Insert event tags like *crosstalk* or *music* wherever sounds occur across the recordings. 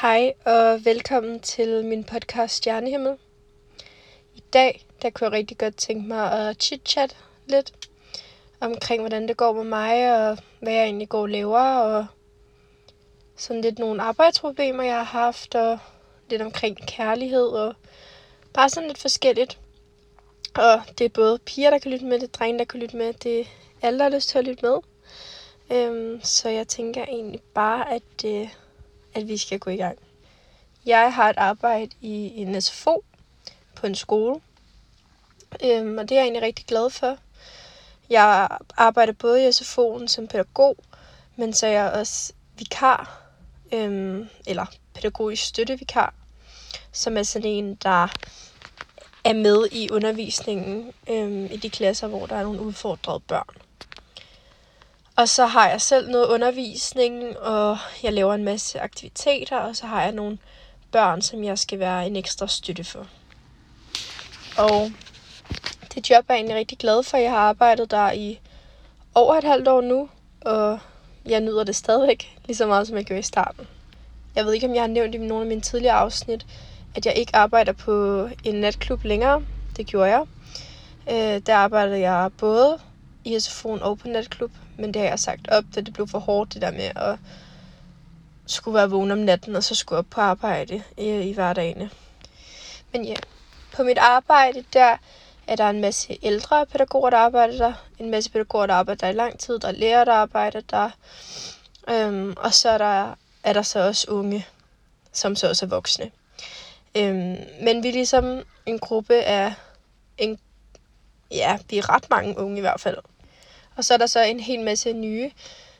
Hej og velkommen til min podcast Stjernehimmel. I dag der kunne jeg rigtig godt tænke mig at chit-chat lidt omkring, hvordan det går med mig, og hvad jeg egentlig går og laver, og sådan lidt nogle arbejdsproblemer, jeg har haft, og lidt omkring kærlighed, og bare sådan lidt forskelligt. Og det er både piger, der kan lytte med, det er drenge, der kan lytte med, det er alle, der har lyst til at lytte med. Øhm, så jeg tænker egentlig bare, at, øh, at vi skal gå i gang. Jeg har et arbejde i en SFO på en skole, øhm, og det er jeg egentlig rigtig glad for. Jeg arbejder både i SFO'en som pædagog, men så er jeg også vikar, øhm, eller pædagogisk støttevikar, som er sådan en, der er med i undervisningen øhm, i de klasser, hvor der er nogle udfordrede børn. Og så har jeg selv noget undervisning, og jeg laver en masse aktiviteter, og så har jeg nogle børn, som jeg skal være en ekstra støtte for. Og det job er jeg egentlig rigtig glad for. Jeg har arbejdet der i over et halvt år nu, og jeg nyder det stadigvæk lige så meget, som jeg gjorde i starten. Jeg ved ikke, om jeg har nævnt i nogle af mine tidligere afsnit, at jeg ikke arbejder på en natklub længere. Det gjorde jeg. Øh, der arbejdede jeg både i SFO'en og på natklub, men det har jeg sagt op, da det blev for hårdt, det der med at skulle være vågen om natten, og så skulle op på arbejde i, i hverdagene. Men ja, på mit arbejde, der er der en masse ældre pædagoger, der arbejder der. En masse pædagoger, der arbejder der i lang tid. Der er lærere, der arbejder der. Øhm, og så er der, er der så også unge, som så også er voksne. Øhm, men vi er ligesom en gruppe af, en, ja, vi er ret mange unge i hvert fald. Og så er der så en hel masse nye,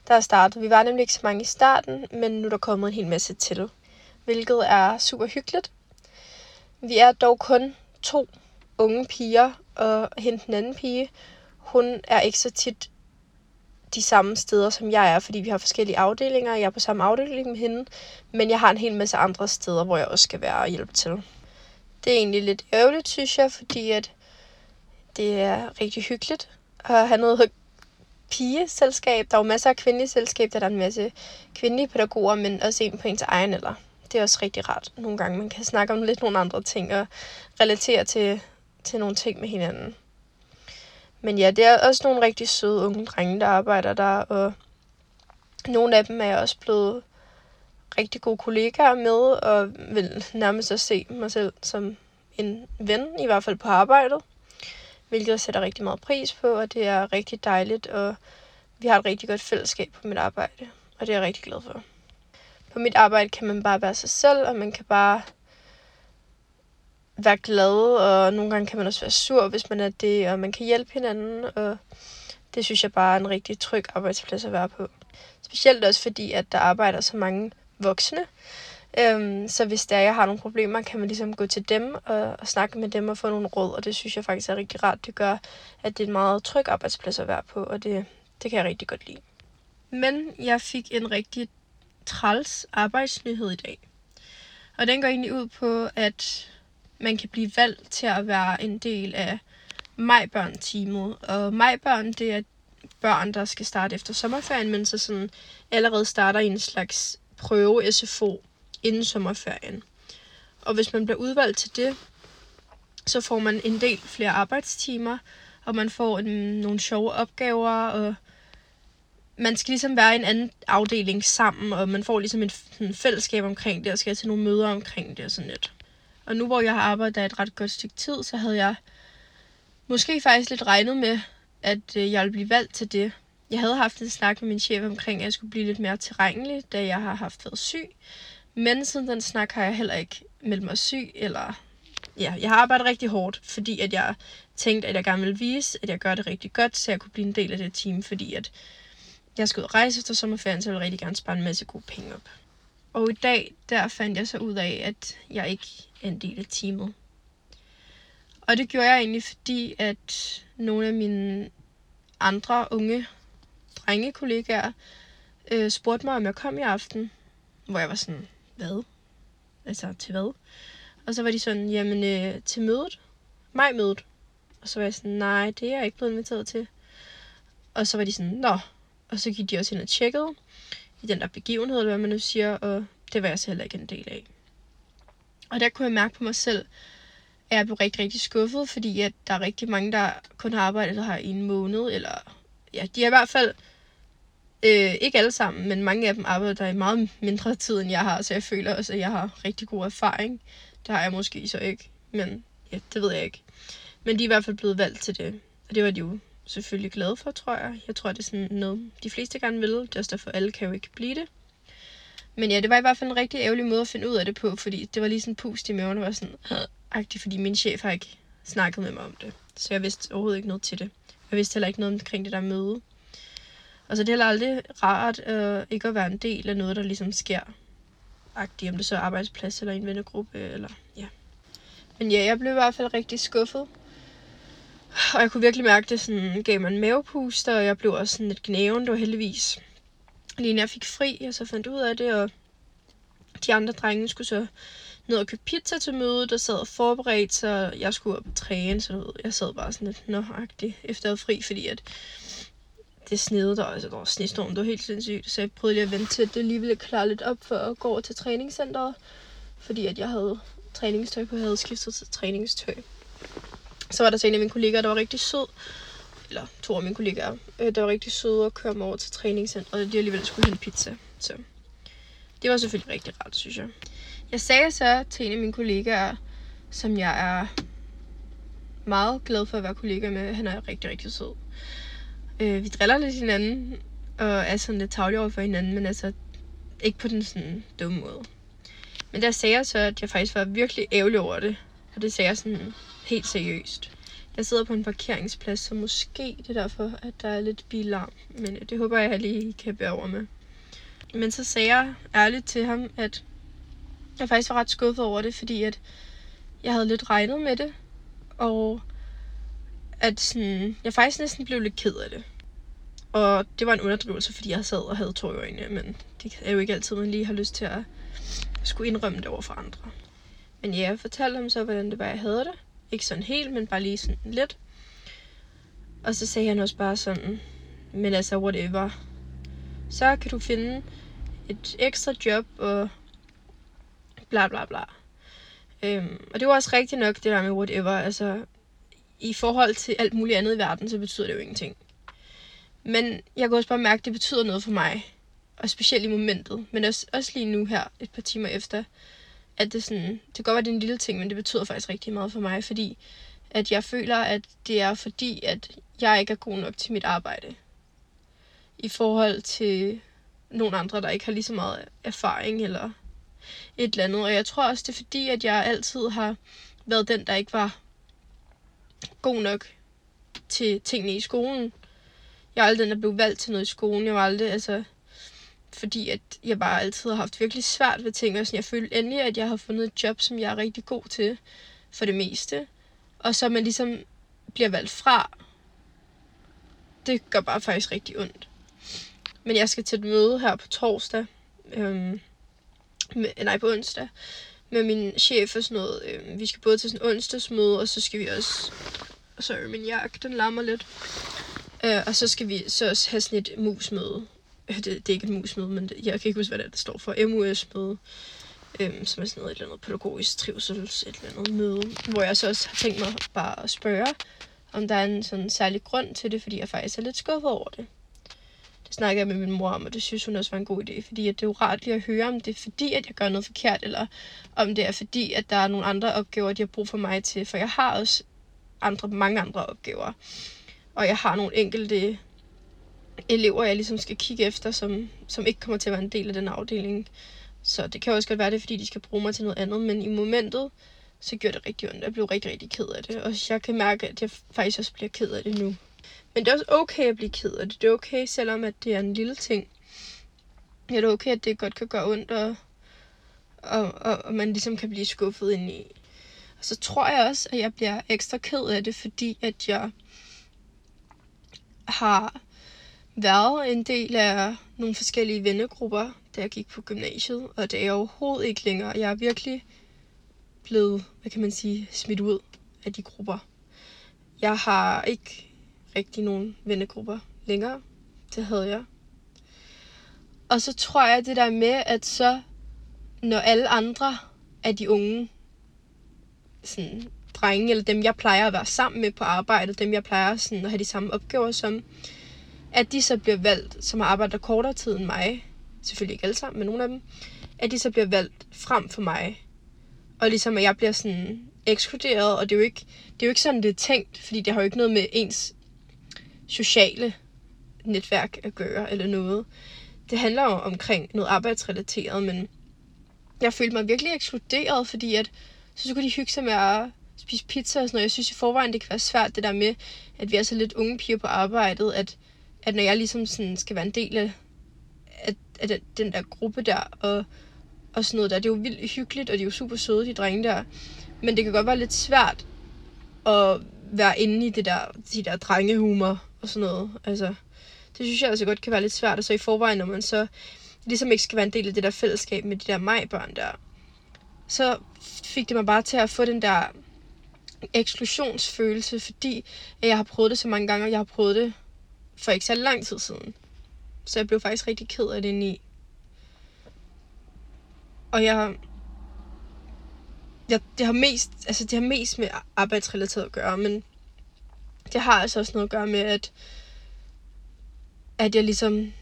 der er startet. Vi var nemlig ikke så mange i starten, men nu er der kommet en hel masse til, hvilket er super hyggeligt. Vi er dog kun to unge piger, og hende den anden pige, hun er ikke så tit de samme steder, som jeg er, fordi vi har forskellige afdelinger. Jeg er på samme afdeling med hende, men jeg har en hel masse andre steder, hvor jeg også skal være og hjælpe til. Det er egentlig lidt ærgerligt, synes jeg, fordi at det er rigtig hyggeligt at have noget pigeselskab. Der er jo masser af kvindelige selskab, der er en masse kvindelige pædagoger, men også en på ens egen alder. Det er også rigtig rart nogle gange. Man kan snakke om lidt nogle andre ting og relatere til, til nogle ting med hinanden. Men ja, det er også nogle rigtig søde unge drenge, der arbejder der, og nogle af dem er jeg også blevet rigtig gode kollegaer med, og vil nærmest også se mig selv som en ven, i hvert fald på arbejdet hvilket jeg sætter rigtig meget pris på, og det er rigtig dejligt, og vi har et rigtig godt fællesskab på mit arbejde, og det er jeg rigtig glad for. På mit arbejde kan man bare være sig selv, og man kan bare være glad, og nogle gange kan man også være sur, hvis man er det, og man kan hjælpe hinanden, og det synes jeg bare er en rigtig tryg arbejdsplads at være på. Specielt også fordi, at der arbejder så mange voksne, Øhm, så hvis der jeg har nogle problemer, kan man ligesom gå til dem og, og snakke med dem og få nogle råd, og det synes jeg faktisk er rigtig rart. Det gør, at det er en meget tryg arbejdsplads at være på, og det, det kan jeg rigtig godt lide. Men jeg fik en rigtig træls arbejdsnyhed i dag. Og den går egentlig ud på, at man kan blive valgt til at være en del af majbørn-teamet. Og majbørn, det er børn, der skal starte efter sommerferien, men så sådan allerede starter i en slags prøve-SFO inden sommerferien. Og hvis man bliver udvalgt til det, så får man en del flere arbejdstimer, og man får en, nogle sjove opgaver, og man skal ligesom være i en anden afdeling sammen, og man får ligesom en, en fællesskab omkring det, og skal til nogle møder omkring det og sådan lidt. Og nu hvor jeg har arbejdet der et ret godt stykke tid, så havde jeg måske faktisk lidt regnet med, at øh, jeg ville blive valgt til det. Jeg havde haft en snak med min chef omkring, at jeg skulle blive lidt mere tilregnelig, da jeg har haft været syg. Men siden den snak har jeg heller ikke meldt mig syg, eller ja, jeg har arbejdet rigtig hårdt, fordi at jeg tænkte, at jeg gerne ville vise, at jeg gør det rigtig godt, så jeg kunne blive en del af det team, fordi at jeg skal ud og rejse efter sommerferien, så jeg vil rigtig gerne spare en masse gode penge op. Og i dag, der fandt jeg så ud af, at jeg ikke er en del af teamet. Og det gjorde jeg egentlig, fordi at nogle af mine andre unge drengekollegaer øh, spurgte mig, om jeg kom i aften. Hvor jeg var sådan, hvad? Altså, til hvad? Og så var de sådan, jamen, øh, til mødet. Mig mødet. Og så var jeg sådan, nej, det er jeg ikke blevet inviteret til. Og så var de sådan, nå. Og så gik de også ind og tjekkede i den der begivenhed, eller hvad man nu siger. Og det var jeg så heller ikke en del af. Og der kunne jeg mærke på mig selv, at jeg blev rigtig, rigtig skuffet, fordi at der er rigtig mange, der kun har arbejdet her i en måned, eller ja, de har i hvert fald, øh, ikke alle sammen, men mange af dem arbejder i meget mindre tid, end jeg har, så jeg føler også, at jeg har rigtig god erfaring. Det har jeg måske så ikke, men ja, det ved jeg ikke. Men de er i hvert fald blevet valgt til det, og det var de jo selvfølgelig glade for, tror jeg. Jeg tror, det er sådan noget, de fleste gerne vil. Det er også derfor, alle kan jo ikke blive det. Men ja, det var i hvert fald en rigtig ærgerlig måde at finde ud af det på, fordi det var lige sådan pust i maven, og var sådan, agtigt, fordi min chef har ikke snakket med mig om det. Så jeg vidste overhovedet ikke noget til det. Jeg vidste heller ikke noget omkring det der møde. Altså det er heller aldrig rart øh, ikke at være en del af noget, der ligesom sker. Agtigt, om det så er arbejdsplads eller en vennegruppe, eller ja. Men ja, jeg blev i hvert fald rigtig skuffet. Og jeg kunne virkelig mærke, det sådan, gav mig en mavepuster, og jeg blev også sådan lidt gnæven. Det var heldigvis lige når jeg fik fri, og så fandt ud af det, og de andre drenge skulle så ned og købe pizza til mødet, der sad og forberedte, så jeg skulle op og træne, så jeg sad bare sådan lidt nøjagtigt efter at fri, fordi at det snede der, altså der var snestorm, det var helt sindssygt, så jeg prøvede lige at vente til, at det lige ville klare lidt op for at gå over til træningscenteret, fordi at jeg havde træningstøj på, jeg havde skiftet til træningstøj. Så var der så en af mine kollegaer, der var rigtig sød, eller to af mine kollegaer, øh, der var rigtig søde og køre mig over til træningscenteret, og de alligevel skulle hente pizza. Så det var selvfølgelig rigtig rart, synes jeg. Jeg sagde så til en af mine kollegaer, som jeg er meget glad for at være kollega med. Han er rigtig, rigtig sød. Øh, vi driller lidt hinanden, og er sådan lidt tavlige over for hinanden, men altså ikke på den sådan dumme måde. Men der sagde jeg så, at jeg faktisk var virkelig ærgerlig over det. Og det sagde jeg sådan helt seriøst. Jeg sidder på en parkeringsplads, så måske det er derfor, at der er lidt bilarm. Men det håber jeg, jeg lige kan bære over med. Men så sagde jeg ærligt til ham, at jeg faktisk var ret skuffet over det, fordi at jeg havde lidt regnet med det. Og at sådan, jeg faktisk næsten blev lidt ked af det. Og det var en underdrivelse, fordi jeg sad og havde tår i øjnene, men det er jo ikke altid, man lige har lyst til at skulle indrømme det over for andre. Men ja, jeg fortalte ham så, hvordan det var, jeg havde det. Ikke sådan helt, men bare lige sådan lidt. Og så sagde han også bare sådan, men altså whatever. Så kan du finde et ekstra job og bla bla bla. Øhm, og det var også rigtigt nok, det der med whatever. Altså, i forhold til alt muligt andet i verden, så betyder det jo ingenting. Men jeg kan også bare mærke, at det betyder noget for mig. Og specielt i momentet. Men også, også lige nu her, et par timer efter at det sådan, det kan godt være, det er en lille ting, men det betyder faktisk rigtig meget for mig, fordi at jeg føler, at det er fordi, at jeg ikke er god nok til mit arbejde. I forhold til nogle andre, der ikke har lige så meget erfaring eller et eller andet. Og jeg tror også, det er fordi, at jeg altid har været den, der ikke var god nok til tingene i skolen. Jeg er aldrig den, der blev valgt til noget i skolen. Jeg var aldrig, altså, fordi at jeg bare altid har haft virkelig svært ved ting, og sådan, jeg følte endelig, at jeg har fundet et job, som jeg er rigtig god til, for det meste. Og så man ligesom bliver valgt fra, det gør bare faktisk rigtig ondt. Men jeg skal til et møde her på torsdag, øhm, med, nej på onsdag, med min chef og sådan noget. Øh, vi skal både til sådan en onsdagsmøde, og så skal vi også... Sorry, min jakke, den lammer lidt. Øh, og så skal vi så også have sådan et musmøde, øh, det, det er ikke et musmøde, men det, jeg kan ikke huske, hvad det, er, det står for. MUS-møde, øhm, som er sådan noget, et eller andet pædagogisk trivsels, et eller andet møde, hvor jeg så også har tænkt mig bare at spørge, om der er en sådan særlig grund til det, fordi jeg faktisk er lidt skuffet over det. Det snakker jeg med min mor om, og det synes hun også var en god idé, fordi at det er jo rart lige at høre, om det er fordi, at jeg gør noget forkert, eller om det er fordi, at der er nogle andre opgaver, de har brug for mig til, for jeg har også andre, mange andre opgaver. Og jeg har nogle enkelte elever, jeg ligesom skal kigge efter, som, som ikke kommer til at være en del af den afdeling. Så det kan også godt være, det fordi de skal bruge mig til noget andet, men i momentet, så gør det rigtig ondt. Jeg blev rigtig, rigtig ked af det, og jeg kan mærke, at jeg faktisk også bliver ked af det nu. Men det er også okay at blive ked af det. Det er okay, selvom at det er en lille ting. Ja, det er okay, at det godt kan gøre ondt, og, og, og, og man ligesom kan blive skuffet ind i. Og så tror jeg også, at jeg bliver ekstra ked af det, fordi at jeg har været en del af nogle forskellige vennegrupper, da jeg gik på gymnasiet, og det er jeg overhovedet ikke længere. Jeg er virkelig blevet, hvad kan man sige, smidt ud af de grupper. Jeg har ikke rigtig nogen vennegrupper længere. Det havde jeg. Og så tror jeg det der med, at så når alle andre af de unge sådan, drenge, eller dem jeg plejer at være sammen med på arbejdet, dem jeg plejer sådan, at have de samme opgaver som, at de så bliver valgt, som har arbejdet kortere tid end mig, selvfølgelig ikke alle sammen, men nogle af dem, at de så bliver valgt frem for mig. Og ligesom at jeg bliver sådan ekskluderet, og det er jo ikke, det er jo ikke sådan, det er tænkt, fordi det har jo ikke noget med ens sociale netværk at gøre, eller noget. Det handler jo omkring noget arbejdsrelateret, men jeg følte mig virkelig ekskluderet, fordi at, så, så kunne de hygge sig med at spise pizza og sådan noget. Jeg synes i forvejen, det kan være svært, det der med, at vi er så lidt unge piger på arbejdet, at, at når jeg ligesom sådan skal være en del af, af, af den der gruppe der, og, og sådan noget der, det er jo vildt hyggeligt, og de er jo super søde, de drenge der. Men det kan godt være lidt svært at være inde i det der, de der drengehumor og sådan noget. Altså, det synes jeg altså godt kan være lidt svært. Og så i forvejen, når man så ligesom ikke skal være en del af det der fællesskab med de der majbørn der, så fik det mig bare til at få den der eksklusionsfølelse, fordi jeg har prøvet det så mange gange, og jeg har prøvet det for ikke så lang tid siden. Så jeg blev faktisk rigtig ked af det i. Og jeg, jeg, det har mest, altså det har mest med arbejdsrelateret at gøre, men det har altså også noget at gøre med, at, at jeg ligesom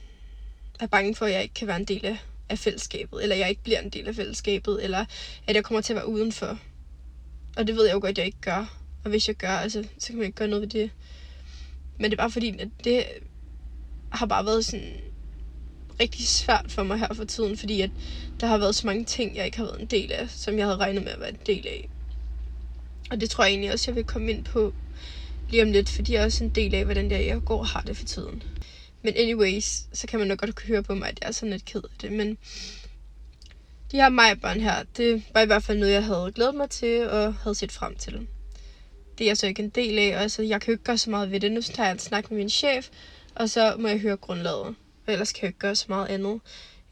er bange for, at jeg ikke kan være en del af, af fællesskabet, eller jeg ikke bliver en del af fællesskabet, eller at jeg kommer til at være udenfor. Og det ved jeg jo godt, at jeg ikke gør. Og hvis jeg gør, altså, så kan man ikke gøre noget ved det. Men det er bare fordi, at det har bare været sådan rigtig svært for mig her for tiden, fordi at der har været så mange ting, jeg ikke har været en del af, som jeg havde regnet med at være en del af. Og det tror jeg egentlig også, jeg vil komme ind på lige om lidt, fordi jeg er også en del af, hvordan der jeg går og har det for tiden. Men anyways, så kan man nok godt høre på mig, at jeg er sådan lidt ked af det. Men de her majbørn her, det var i hvert fald noget, jeg havde glædet mig til og havde set frem til. Det er jeg så ikke en del af, og altså, jeg kan jo ikke gøre så meget ved det. Nu tager jeg en snak med min chef, og så må jeg høre grundlaget. Og ellers kan jeg ikke gøre så meget andet,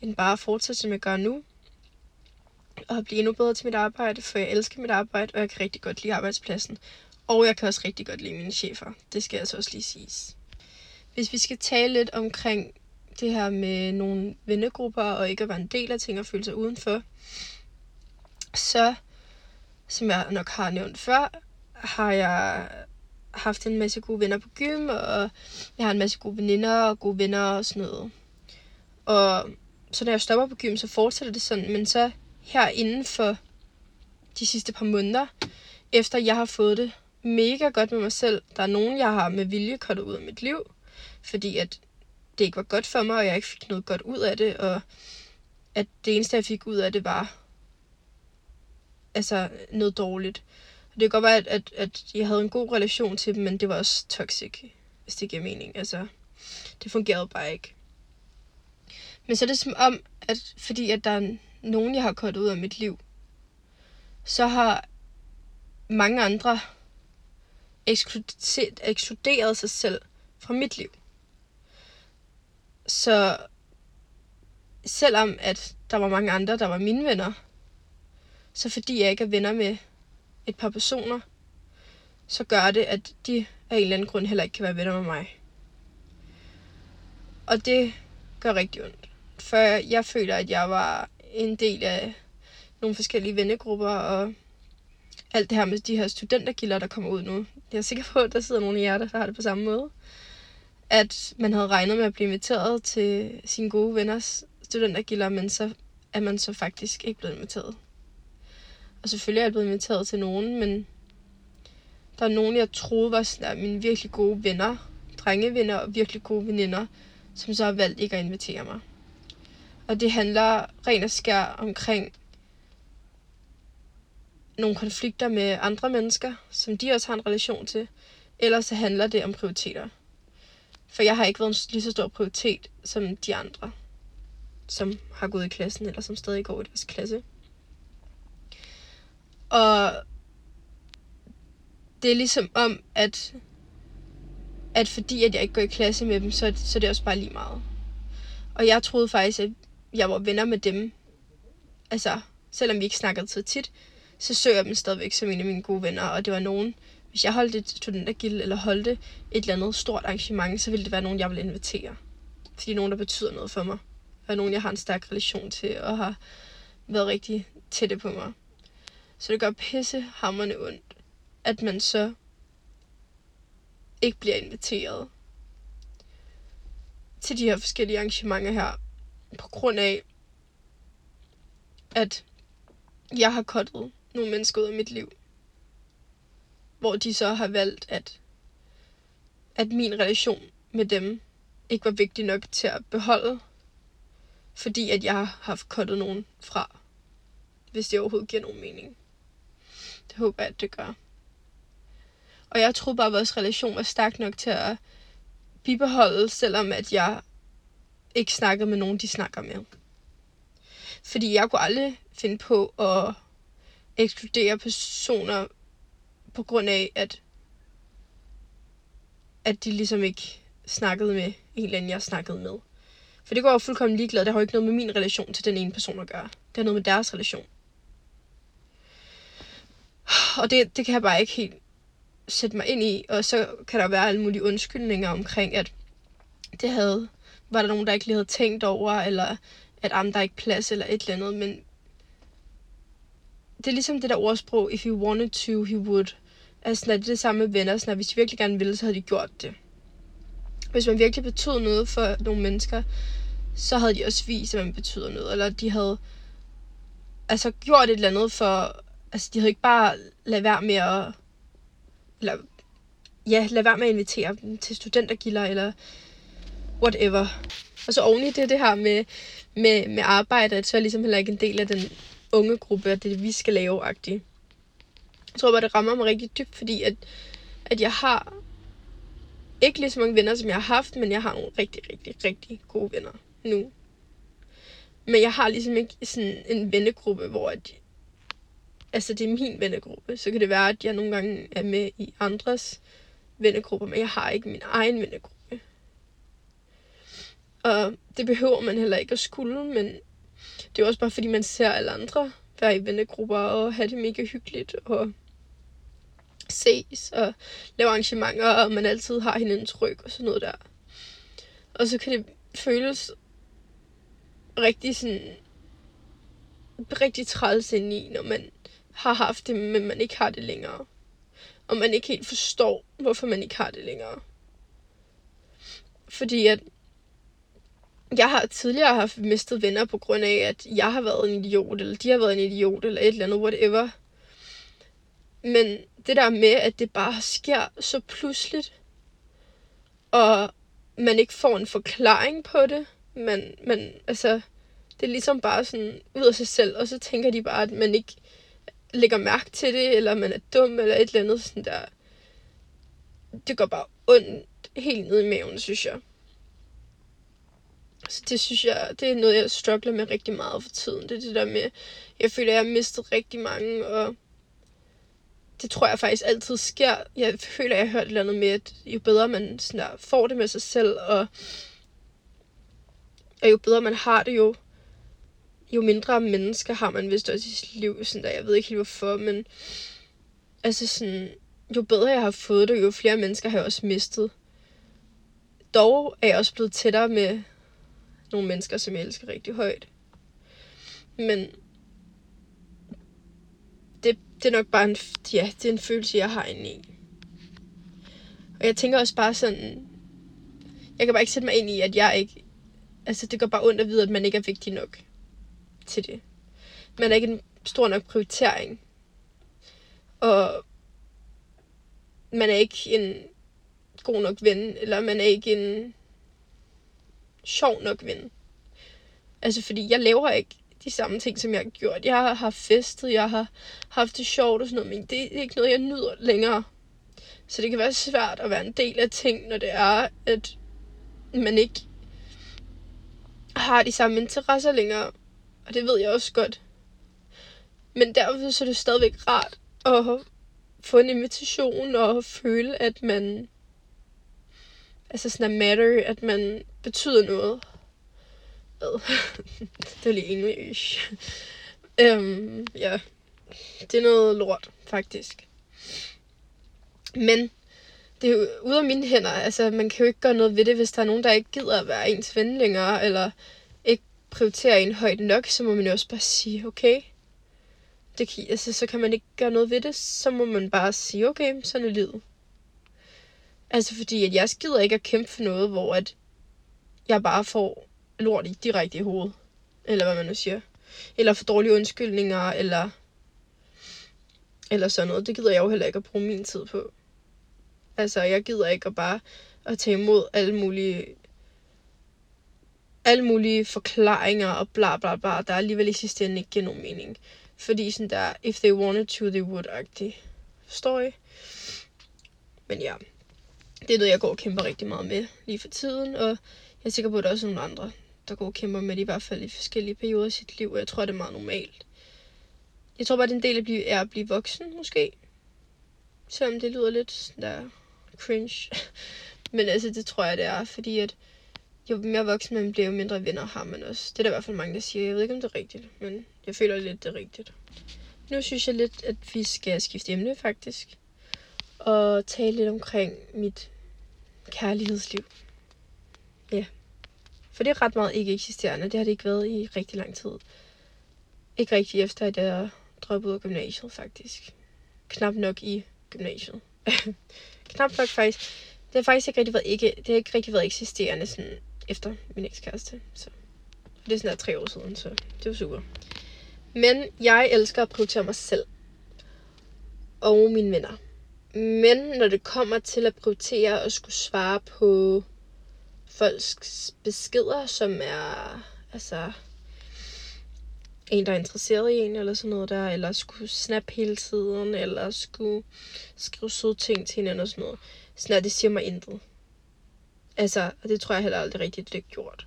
end bare at fortsætte, som jeg gør nu. Og blive endnu bedre til mit arbejde, for jeg elsker mit arbejde, og jeg kan rigtig godt lide arbejdspladsen. Og jeg kan også rigtig godt lide mine chefer. Det skal altså også lige siges. Hvis vi skal tale lidt omkring det her med nogle vennegrupper og ikke at være en del af ting og føle sig udenfor, så, som jeg nok har nævnt før, har jeg haft en masse gode venner på gym, og jeg har en masse gode veninder og gode venner og sådan noget. Og så når jeg stopper på gym, så fortsætter det sådan, men så her inden for de sidste par måneder, efter jeg har fået det mega godt med mig selv, der er nogen, jeg har med vilje kottet ud af mit liv, fordi at det ikke var godt for mig, og jeg ikke fik noget godt ud af det, og at det eneste, jeg fik ud af det, var altså noget dårligt. Og det kan godt være, at, at, at jeg havde en god relation til dem, men det var også toxic, hvis det giver mening. Altså, det fungerede bare ikke. Men så er det som om, at fordi at der er nogen, jeg har kørt ud af mit liv, så har mange andre ekskluderet sig selv fra mit liv. Så selvom at der var mange andre, der var mine venner, så fordi jeg ikke er venner med et par personer, så gør det, at de af en eller anden grund heller ikke kan være venner med mig. Og det gør rigtig ondt. For jeg føler, at jeg var en del af nogle forskellige vennegrupper, og alt det her med de her studentergilder, der kommer ud nu. Jeg er sikker på, at der sidder nogle af jer, der har det på samme måde at man havde regnet med at blive inviteret til sine gode venners studentergilder, men så er man så faktisk ikke blevet inviteret. Og selvfølgelig er jeg blevet inviteret til nogen, men der er nogen, jeg troede var sådan, mine virkelig gode venner, drengevenner og virkelig gode veninder, som så har valgt ikke at invitere mig. Og det handler rent og skær omkring nogle konflikter med andre mennesker, som de også har en relation til. eller så handler det om prioriteter. For jeg har ikke været en lige så stor prioritet som de andre, som har gået i klassen, eller som stadig går i deres klasse. Og det er ligesom om, at, at fordi at jeg ikke går i klasse med dem, så, så det er det også bare lige meget. Og jeg troede faktisk, at jeg var venner med dem. Altså, selvom vi ikke snakkede så tit, så så jeg dem stadigvæk som en af mine gode venner, og det var nogen, hvis jeg holdt et studentergild, eller holdte et eller andet stort arrangement, så ville det være nogen, jeg ville invitere. Fordi nogen, der betyder noget for mig. Og nogen, jeg har en stærk relation til, og har været rigtig tætte på mig. Så det gør pisse hammerne ondt, at man så ikke bliver inviteret til de her forskellige arrangementer her, på grund af, at jeg har kottet nogle mennesker ud af mit liv, hvor de så har valgt, at, at min relation med dem ikke var vigtig nok til at beholde, fordi at jeg har haft kottet nogen fra, hvis det overhovedet giver nogen mening. Det håber jeg, at det gør. Og jeg troede bare, at vores relation var stærk nok til at bibeholde, selvom at jeg ikke snakkede med nogen, de snakker med. Fordi jeg kunne aldrig finde på at ekskludere personer på grund af, at, at de ligesom ikke snakkede med en eller anden, jeg snakkede med. For det går jo fuldkommen ligeglad. Det har jo ikke noget med min relation til den ene person at gøre. Det har noget med deres relation. Og det, det kan jeg bare ikke helt sætte mig ind i. Og så kan der være alle mulige undskyldninger omkring, at det havde, var der nogen, der ikke lige havde tænkt over, eller at am, der er ikke plads, eller et eller andet. Men det er ligesom det der ordsprog, if he wanted to, he would. Altså, når det er det samme med venner, sådan, når hvis de virkelig gerne ville, så havde de gjort det. Hvis man virkelig betød noget for nogle mennesker, så havde de også vist, at man betyder noget. Eller de havde altså gjort et eller andet for... Altså, de havde ikke bare lade være med at... Eller, ja, lade være med at invitere dem til studentergilder, eller whatever. Og så oven i det, det her med, med, med arbejde, at så er ligesom heller ikke en del af den unge gruppe, det er det, vi skal lave -agtigt. Jeg tror bare, det rammer mig rigtig dybt, fordi at, at jeg har ikke lige så mange venner, som jeg har haft, men jeg har nogle rigtig, rigtig, rigtig gode venner nu. Men jeg har ligesom ikke sådan en vennegruppe, hvor at, altså det er min vennegruppe. Så kan det være, at jeg nogle gange er med i andres vennegrupper, men jeg har ikke min egen vennegruppe. Og det behøver man heller ikke at skulle, men det er også bare fordi, man ser alle andre være i vennegrupper og have det mega hyggeligt og ses og lave arrangementer, og man altid har hinandens ryg og sådan noget der. Og så kan det føles rigtig sådan rigtig træls ind i, når man har haft det, men man ikke har det længere. Og man ikke helt forstår, hvorfor man ikke har det længere. Fordi at jeg har tidligere haft mistet venner på grund af, at jeg har været en idiot, eller de har været en idiot, eller et eller andet, whatever. Men det der med, at det bare sker så pludseligt, og man ikke får en forklaring på det, men, men altså, det er ligesom bare sådan ud af sig selv, og så tænker de bare, at man ikke lægger mærke til det, eller man er dum, eller et eller andet sådan der. Det går bare ondt helt ned i maven, synes jeg. Så det synes jeg, det er noget, jeg struggler med rigtig meget for tiden. Det er det der med, jeg føler, at jeg har mistet rigtig mange, og det tror jeg faktisk altid sker. Jeg føler, at jeg har hørt et eller andet med, at jo bedre man sådan der, får det med sig selv, og, og jo bedre man har det, jo, jo mindre mennesker har man vist også i sit liv. Sådan der. Jeg ved ikke helt hvorfor, men altså sådan, jo bedre jeg har fået det, jo flere mennesker har jeg også mistet. Dog er jeg også blevet tættere med nogle mennesker, som jeg elsker rigtig højt. Men det, det er nok bare en, ja, det er en følelse, jeg har inde i. Og jeg tænker også bare sådan, jeg kan bare ikke sætte mig ind i, at jeg ikke, altså det går bare ondt at vide, at man ikke er vigtig nok til det. Man er ikke en stor nok prioritering. Og man er ikke en god nok ven, eller man er ikke en sjov nok ven. Altså, fordi jeg laver ikke de samme ting, som jeg har gjort. Jeg har festet, jeg har haft det sjovt og sådan noget, men det er ikke noget, jeg nyder længere. Så det kan være svært at være en del af ting, når det er, at man ikke har de samme interesser længere. Og det ved jeg også godt. Men derfor så er det stadigvæk rart at få en invitation og føle, at man altså sådan at matter, at man betyder noget. *laughs* det er lige engelsk. øhm, ja, det er noget lort, faktisk. Men det er jo ude af mine hænder. Altså, man kan jo ikke gøre noget ved det, hvis der er nogen, der ikke gider at være ens ven længere, eller ikke prioriterer en højt nok, så må man jo også bare sige, okay, det kan, altså, så kan man ikke gøre noget ved det, så må man bare sige, okay, sådan er livet. Altså fordi, at jeg skider ikke at kæmpe for noget, hvor at jeg bare får lort i direkte i hovedet. Eller hvad man nu siger. Eller for dårlige undskyldninger, eller, eller sådan noget. Det gider jeg jo heller ikke at bruge min tid på. Altså, jeg gider ikke at bare at tage imod alle mulige alle mulige forklaringer og bla bla bla, der alligevel i sidste ende ikke giver nogen mening. Fordi sådan der, if they wanted to, they would-agtig. Forstår I? Men ja, det er noget, jeg går og kæmper rigtig meget med lige for tiden, og jeg er sikker på, at der er også nogle andre, der går og kæmper med det, i hvert fald i forskellige perioder i sit liv, og jeg tror, det er meget normalt. Jeg tror bare, det er en del af at blive, er at blive voksen, måske. Selvom det lyder lidt sådan der cringe. *laughs* Men altså, det tror jeg, det er, fordi at jo mere voksen man bliver, jo mindre venner har man også. Det er der i hvert fald mange, der siger. Jeg ved ikke, om det er rigtigt, men jeg føler lidt, det er rigtigt. Nu synes jeg lidt, at vi skal skifte emne, faktisk. Og tale lidt omkring mit kærlighedsliv. Ja. For det er ret meget ikke eksisterende. Det har det ikke været i rigtig lang tid. Ikke rigtig efter, at jeg droppede ud af gymnasiet, faktisk. Knap nok i gymnasiet. *laughs* Knap nok faktisk. Det har faktisk ikke rigtig været, ikke, det har ikke rigtig været eksisterende sådan efter min ekskæreste. Så det er sådan der tre år siden, så det var super. Men jeg elsker at prioritere mig selv. Og mine venner. Men når det kommer til at prioritere og skulle svare på folks beskeder, som er altså en, der er interesseret i en, eller sådan noget der, eller skulle snap hele tiden, eller skulle skrive søde ting til hinanden og sådan noget. Sådan det siger mig intet. Altså, og det tror jeg heller aldrig rigtigt, det er gjort.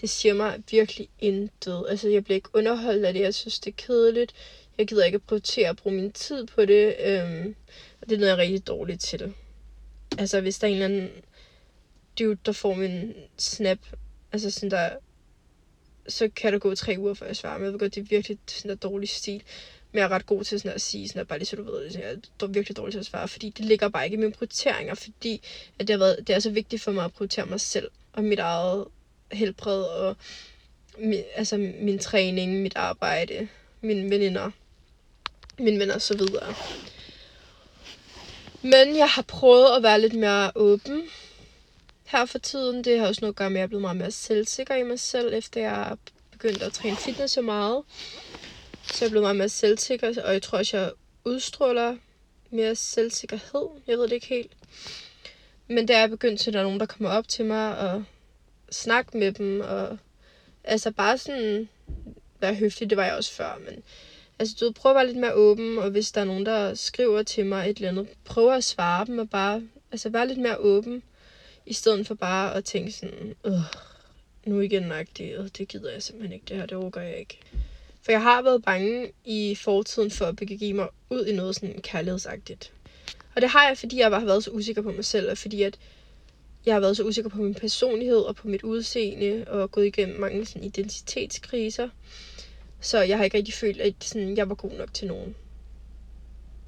Det siger mig virkelig intet. Altså, jeg bliver ikke underholdt af det. Jeg synes, det er kedeligt. Jeg gider ikke at prioritere at bruge min tid på det. Øhm, og det er noget, jeg er rigtig dårligt til. Altså, hvis der er en eller anden dude, der får min snap, altså sådan der, så kan der gå tre uger, før jeg svarer. Men jeg ved godt, det er virkelig sådan der dårlig stil. Men jeg er ret god til sådan at sige, sådan at bare lige så du ved det, jeg er virkelig dårlig til at svare, fordi det ligger bare ikke i mine prioriteringer, fordi at det, har været, det er så vigtigt for mig at prioritere mig selv, og mit eget helbred, og mi, altså min træning, mit arbejde, mine veninder, mine venner og så videre. Men jeg har prøvet at være lidt mere åben her for tiden. Det har også noget at gøre med, at jeg er blevet meget mere selvsikker i mig selv, efter jeg begyndte at træne fitness så meget. Så jeg er blevet meget mere selvsikker, og jeg tror også, jeg udstråler mere selvsikkerhed. Jeg ved det ikke helt. Men der er begyndt til, at der er nogen, der kommer op til mig og snakke med dem. Og altså bare sådan være høflig, det var jeg også før. Men altså du ved, prøv at være lidt mere åben, og hvis der er nogen, der skriver til mig et eller andet, prøv at svare dem og bare altså være lidt mere åben. I stedet for bare at tænke sådan, øh, nu igen nok det, det gider jeg simpelthen ikke, det her, det overgår jeg ikke. For jeg har været bange i fortiden for at begive mig ud i noget sådan kærlighedsagtigt. Og det har jeg, fordi jeg bare har været så usikker på mig selv, og fordi at jeg har været så usikker på min personlighed og på mit udseende, og gået igennem mange sådan, identitetskriser. Så jeg har ikke rigtig følt, at sådan, jeg var god nok til nogen.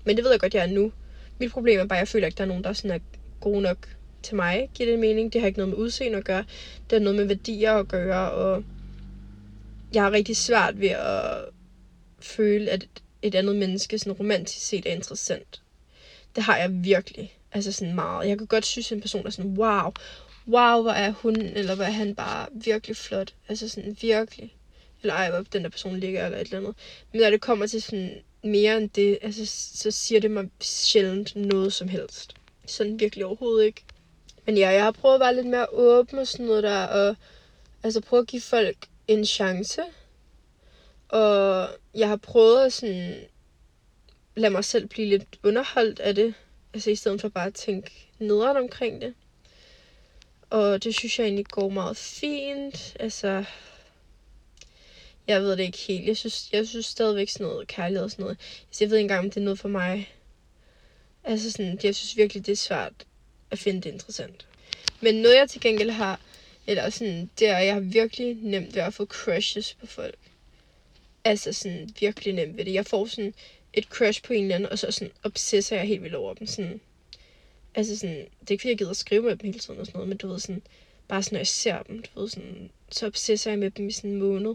Men det ved jeg godt, jeg er nu. Mit problem er bare, at jeg føler ikke, at der er nogen, der sådan er gode nok til mig. Giver det mening? Det har ikke noget med udseende at gøre. Det har noget med værdier at gøre, og jeg har rigtig svært ved at føle, at et andet menneske sådan romantisk set er interessant. Det har jeg virkelig. Altså sådan meget. Jeg kan godt synes, at en person er sådan, wow, wow, hvor er hun, eller hvor er han bare virkelig flot. Altså sådan virkelig. Eller ej, hvor den der person ligger, eller et eller andet. Men når det kommer til sådan mere end det, altså, så siger det mig sjældent noget som helst. Sådan virkelig overhovedet ikke. Men ja, jeg har prøvet at være lidt mere åben og sådan noget der, og altså prøve at give folk en chance. Og jeg har prøvet at sådan lade mig selv blive lidt underholdt af det. Altså i stedet for bare at tænke nederen omkring det. Og det synes jeg egentlig går meget fint. Altså, jeg ved det ikke helt. Jeg synes, jeg synes stadigvæk sådan noget kærlighed og sådan noget. Altså, jeg ved ikke engang, om det er noget for mig. Altså sådan, jeg synes virkelig, det er svært at finde det interessant. Men noget jeg til gengæld har eller sådan, det er, jeg har virkelig nemt ved at få crushes på folk. Altså sådan, virkelig nemt ved det. Jeg får sådan et crush på en eller anden, og så sådan obsesser jeg helt vildt over dem. Sådan, altså sådan, det er ikke fordi, jeg gider at skrive med dem hele tiden og sådan noget, men du ved sådan, bare sådan, når jeg ser dem, du ved, sådan, så obsesser jeg med dem i sådan en måned.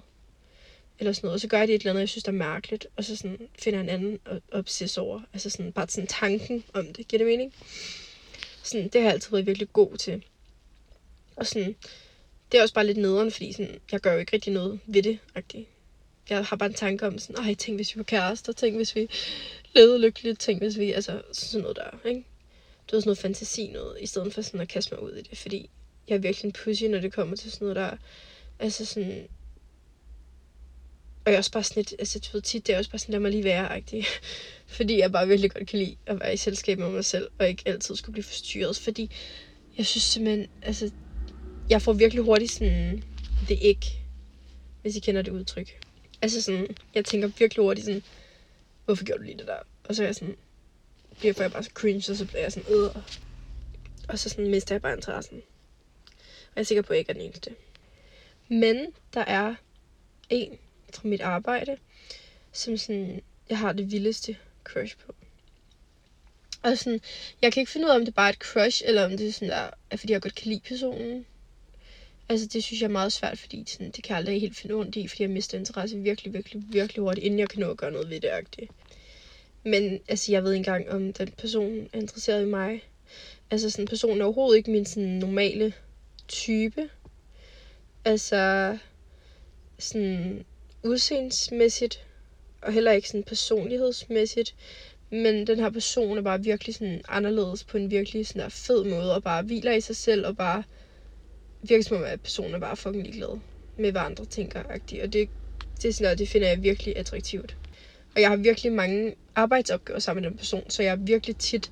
Eller sådan noget. Og så gør jeg det et eller andet, jeg synes, der er mærkeligt. Og så sådan, finder en anden at obsess over. Altså sådan, bare sådan tanken om det. Giver det mening? Sådan, det har jeg altid været virkelig god til. Og sådan, det er også bare lidt nederen, fordi sådan, jeg gør jo ikke rigtig noget ved det. -agtigt. Jeg har bare en tanke om sådan, ej, tænk hvis vi var kærester, tænk hvis vi levede lykkeligt, tænk hvis vi, altså sådan noget der, ikke? Det er sådan noget fantasi noget, i stedet for sådan at kaste mig ud i det, fordi jeg er virkelig en pussy, når det kommer til sådan noget der, altså sådan, og jeg er også bare sådan lidt, altså du ved tit, det er også bare sådan, lad mig lige være, -agtig. *laughs* fordi jeg bare virkelig godt kan lide at være i selskab med mig selv, og ikke altid skulle blive forstyrret, fordi jeg synes simpelthen, altså, jeg får virkelig hurtigt sådan, det ikke, hvis I kender det udtryk. Altså sådan, jeg tænker virkelig hurtigt sådan, hvorfor gjorde du lige det der? Og så er jeg sådan, bliver jeg bare så cringe, og så bliver jeg sådan, øh. Og så sådan mister jeg bare interessen. Og jeg er sikker på, at jeg ikke er den eneste. Men der er en fra mit arbejde, som sådan, jeg har det vildeste crush på. Og sådan, jeg kan ikke finde ud af, om det bare er et crush, eller om det er sådan der, er fordi jeg godt kan lide personen. Altså, det synes jeg er meget svært, fordi sådan, det kan jeg aldrig helt finde ondt i, fordi jeg mister interesse virkelig, virkelig, virkelig hurtigt, inden jeg kan nå at gøre noget ved det. -agtigt. Men altså, jeg ved ikke engang, om den person er interesseret i mig. Altså, sådan, personen er overhovedet ikke min sådan, normale type. Altså, sådan udseendsmæssigt, og heller ikke sådan personlighedsmæssigt. Men den her person er bare virkelig sådan anderledes på en virkelig sådan der fed måde, og bare hviler i sig selv, og bare virker som om, at personen er bare fucking ligeglad med, hvad andre tænker. -agtigt. Og det, det, er sådan noget, det finder jeg virkelig attraktivt. Og jeg har virkelig mange arbejdsopgaver sammen med den person, så jeg er virkelig tit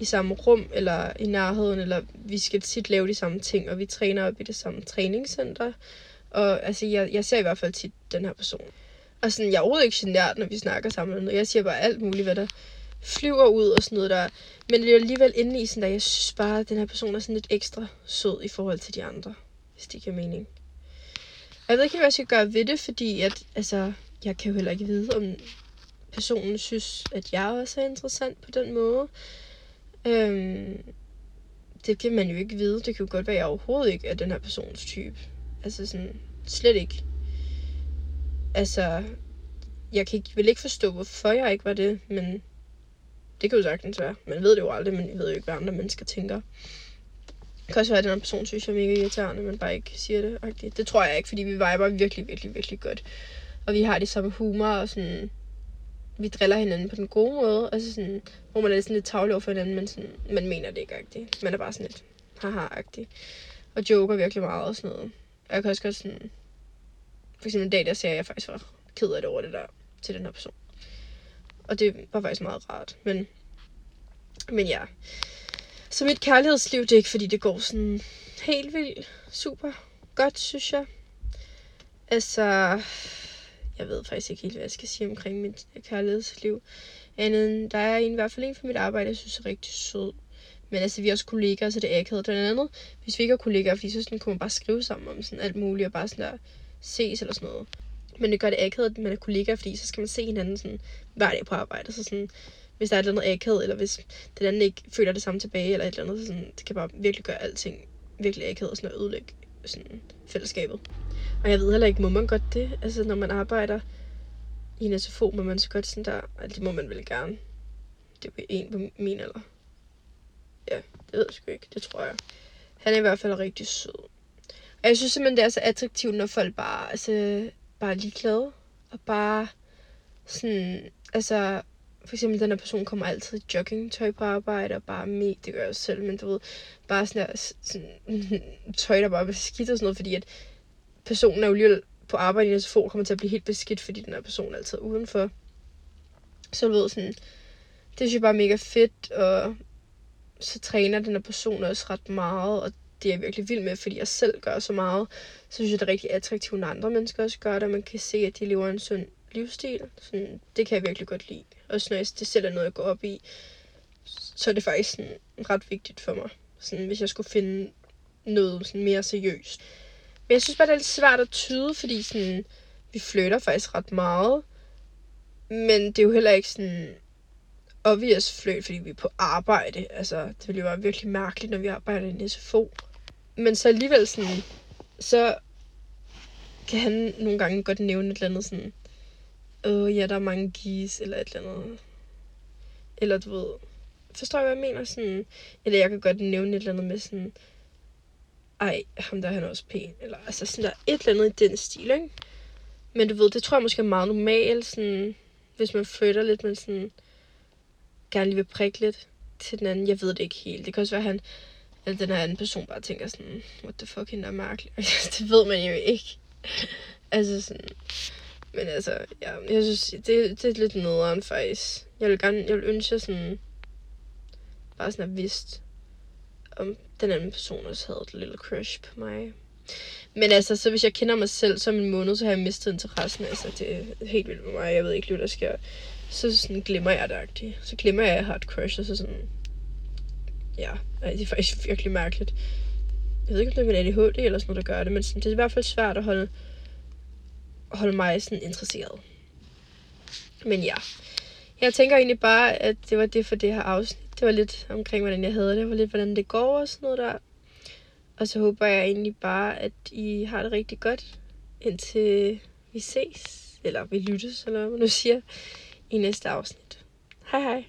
i samme rum, eller i nærheden, eller vi skal tit lave de samme ting, og vi træner op i det samme træningscenter. Og altså, jeg, jeg ser i hvert fald tit den her person. Og sådan, jeg er overhovedet ikke genert, når vi snakker sammen. Jeg siger bare alt muligt, hvad der flyver ud og sådan noget der. Men det er alligevel inde i sådan der, jeg synes bare, at den her person er sådan lidt ekstra sød i forhold til de andre. Hvis det giver mening. Og jeg ved ikke, hvad jeg skal gøre ved det, fordi at, altså, jeg kan jo heller ikke vide, om personen synes, at jeg også er interessant på den måde. Øhm, det kan man jo ikke vide. Det kan jo godt være, at jeg overhovedet ikke er den her persons type. Altså sådan, slet ikke. Altså, jeg kan ikke, vil ikke forstå, hvorfor jeg ikke var det, men det kan jo sagtens være. Man ved det jo aldrig, men jeg ved jo ikke, hvad andre mennesker tænker. Det kan også være, at den anden person synes, jeg er mega irriterende, men bare ikke siger det. -agtigt. Det tror jeg ikke, fordi vi viber virkelig, virkelig, virkelig godt. Og vi har de samme humor, og sådan, vi driller hinanden på den gode måde. Altså sådan, hvor man er sådan lidt tavlig over for hinanden, men sådan, man mener det ikke agtigt. Man er bare sådan lidt haha-agtig. Og joker virkelig meget og sådan noget. Og jeg kan også godt sådan... For eksempel en dag, der ser jeg faktisk var ked af det over det der til den her person. Og det var faktisk meget rart. Men, men ja. Så mit kærlighedsliv, det er ikke fordi, det går sådan helt vildt super godt, synes jeg. Altså, jeg ved faktisk ikke helt, hvad jeg skal sige omkring mit kærlighedsliv. Andet end, der er en, i hvert fald en for mit arbejde, jeg synes er rigtig sød. Men altså, vi er også kollegaer, så det er akavet. Blandt andet, hvis vi ikke er kollegaer, fordi så sådan, kunne man bare skrive sammen om sådan alt muligt, og bare sådan der ses eller sådan noget. Men det gør det akavet, at man er kollegaer, fordi så skal man se hinanden sådan, hver dag på arbejde. Så sådan, hvis der er et eller andet akavet, eller hvis den anden ikke føler det samme tilbage, eller et eller andet, så sådan, det kan bare virkelig gøre alting virkelig akavet og sådan noget, ødelægge sådan, fællesskabet. Og jeg ved heller ikke, må man godt det? Altså, når man arbejder i en SFO, må man så godt sådan der, altså, det må man vel gerne. Det er en på min alder. Ja, det ved jeg sgu ikke. Det tror jeg. Han er i hvert fald rigtig sød. Og jeg synes simpelthen, det er så attraktivt, når folk bare, altså, bare er ligeglade. Og bare sådan, altså, for eksempel den her person kommer altid i joggingtøj på arbejde, og bare med, det gør jeg selv, men du ved, bare sådan, der, sådan *laughs* tøj, der bare er beskidt og sådan noget, fordi at personen er jo lige på arbejde i SFO, kommer til at blive helt beskidt, fordi den her person er altid udenfor. Så du ved sådan, det synes jeg bare er mega fedt, og så træner den her person også ret meget, og det er jeg virkelig vild med, fordi jeg selv gør så meget. Så synes jeg, det er rigtig attraktivt, når andre mennesker også gør det, og man kan se, at de lever en sund livsstil. Sådan, det kan jeg virkelig godt lide. Også når jeg, det selv er noget, jeg går op i, så er det faktisk sådan, ret vigtigt for mig. Sådan, hvis jeg skulle finde noget sådan mere seriøst. Men jeg synes bare, det er lidt svært at tyde, fordi sådan, vi flytter faktisk ret meget. Men det er jo heller ikke sådan obvious fløjt, fordi vi er på arbejde. Altså, det ville jo være virkelig mærkeligt, når vi arbejder i en SFO. men så alligevel sådan, så kan han nogle gange godt nævne et eller andet sådan, åh ja, der er mange gis, eller et eller andet. Eller du ved, forstår jeg, hvad jeg mener? Sådan, eller jeg kan godt nævne et eller andet med sådan, ej, ham der er også pæn. Eller altså sådan der et eller andet i den stil, ikke? Men du ved, det tror jeg måske er meget normalt, sådan, hvis man flytter lidt, men sådan, gerne lige vil prikke lidt til den anden. Jeg ved det ikke helt. Det kan også være, at han, eller den her anden person bare tænker sådan, what the fuck, hende er mærkelig. *laughs* Altså, det ved man jo ikke. altså sådan, men altså, ja, jeg synes, det, det er lidt nederen faktisk. Jeg vil gerne, jeg vil ønske, sådan, bare sådan at vidst, om den anden person også havde et lille crush på mig. Men altså, så hvis jeg kender mig selv som en måned, så har jeg mistet interessen. Altså, det er helt vildt med mig. Jeg ved ikke, hvad der sker. Så sådan glemmer jeg det agtigt. Så glemmer jeg, at jeg har et crush, og så sådan... Ja, det er faktisk virkelig mærkeligt. Jeg ved ikke, om det er min ADHD eller sådan noget, der gør det, men sådan, det er i hvert fald svært at holde, holde mig sådan interesseret. Men ja, jeg tænker egentlig bare, at det var det for det her afsnit. Det var lidt omkring, hvordan jeg havde det. Det var lidt, hvordan det går og sådan noget der. Og så håber jeg egentlig bare, at I har det rigtig godt, indtil vi ses, eller vi lyttes, eller hvad man nu siger, i næste afsnit. Hej hej!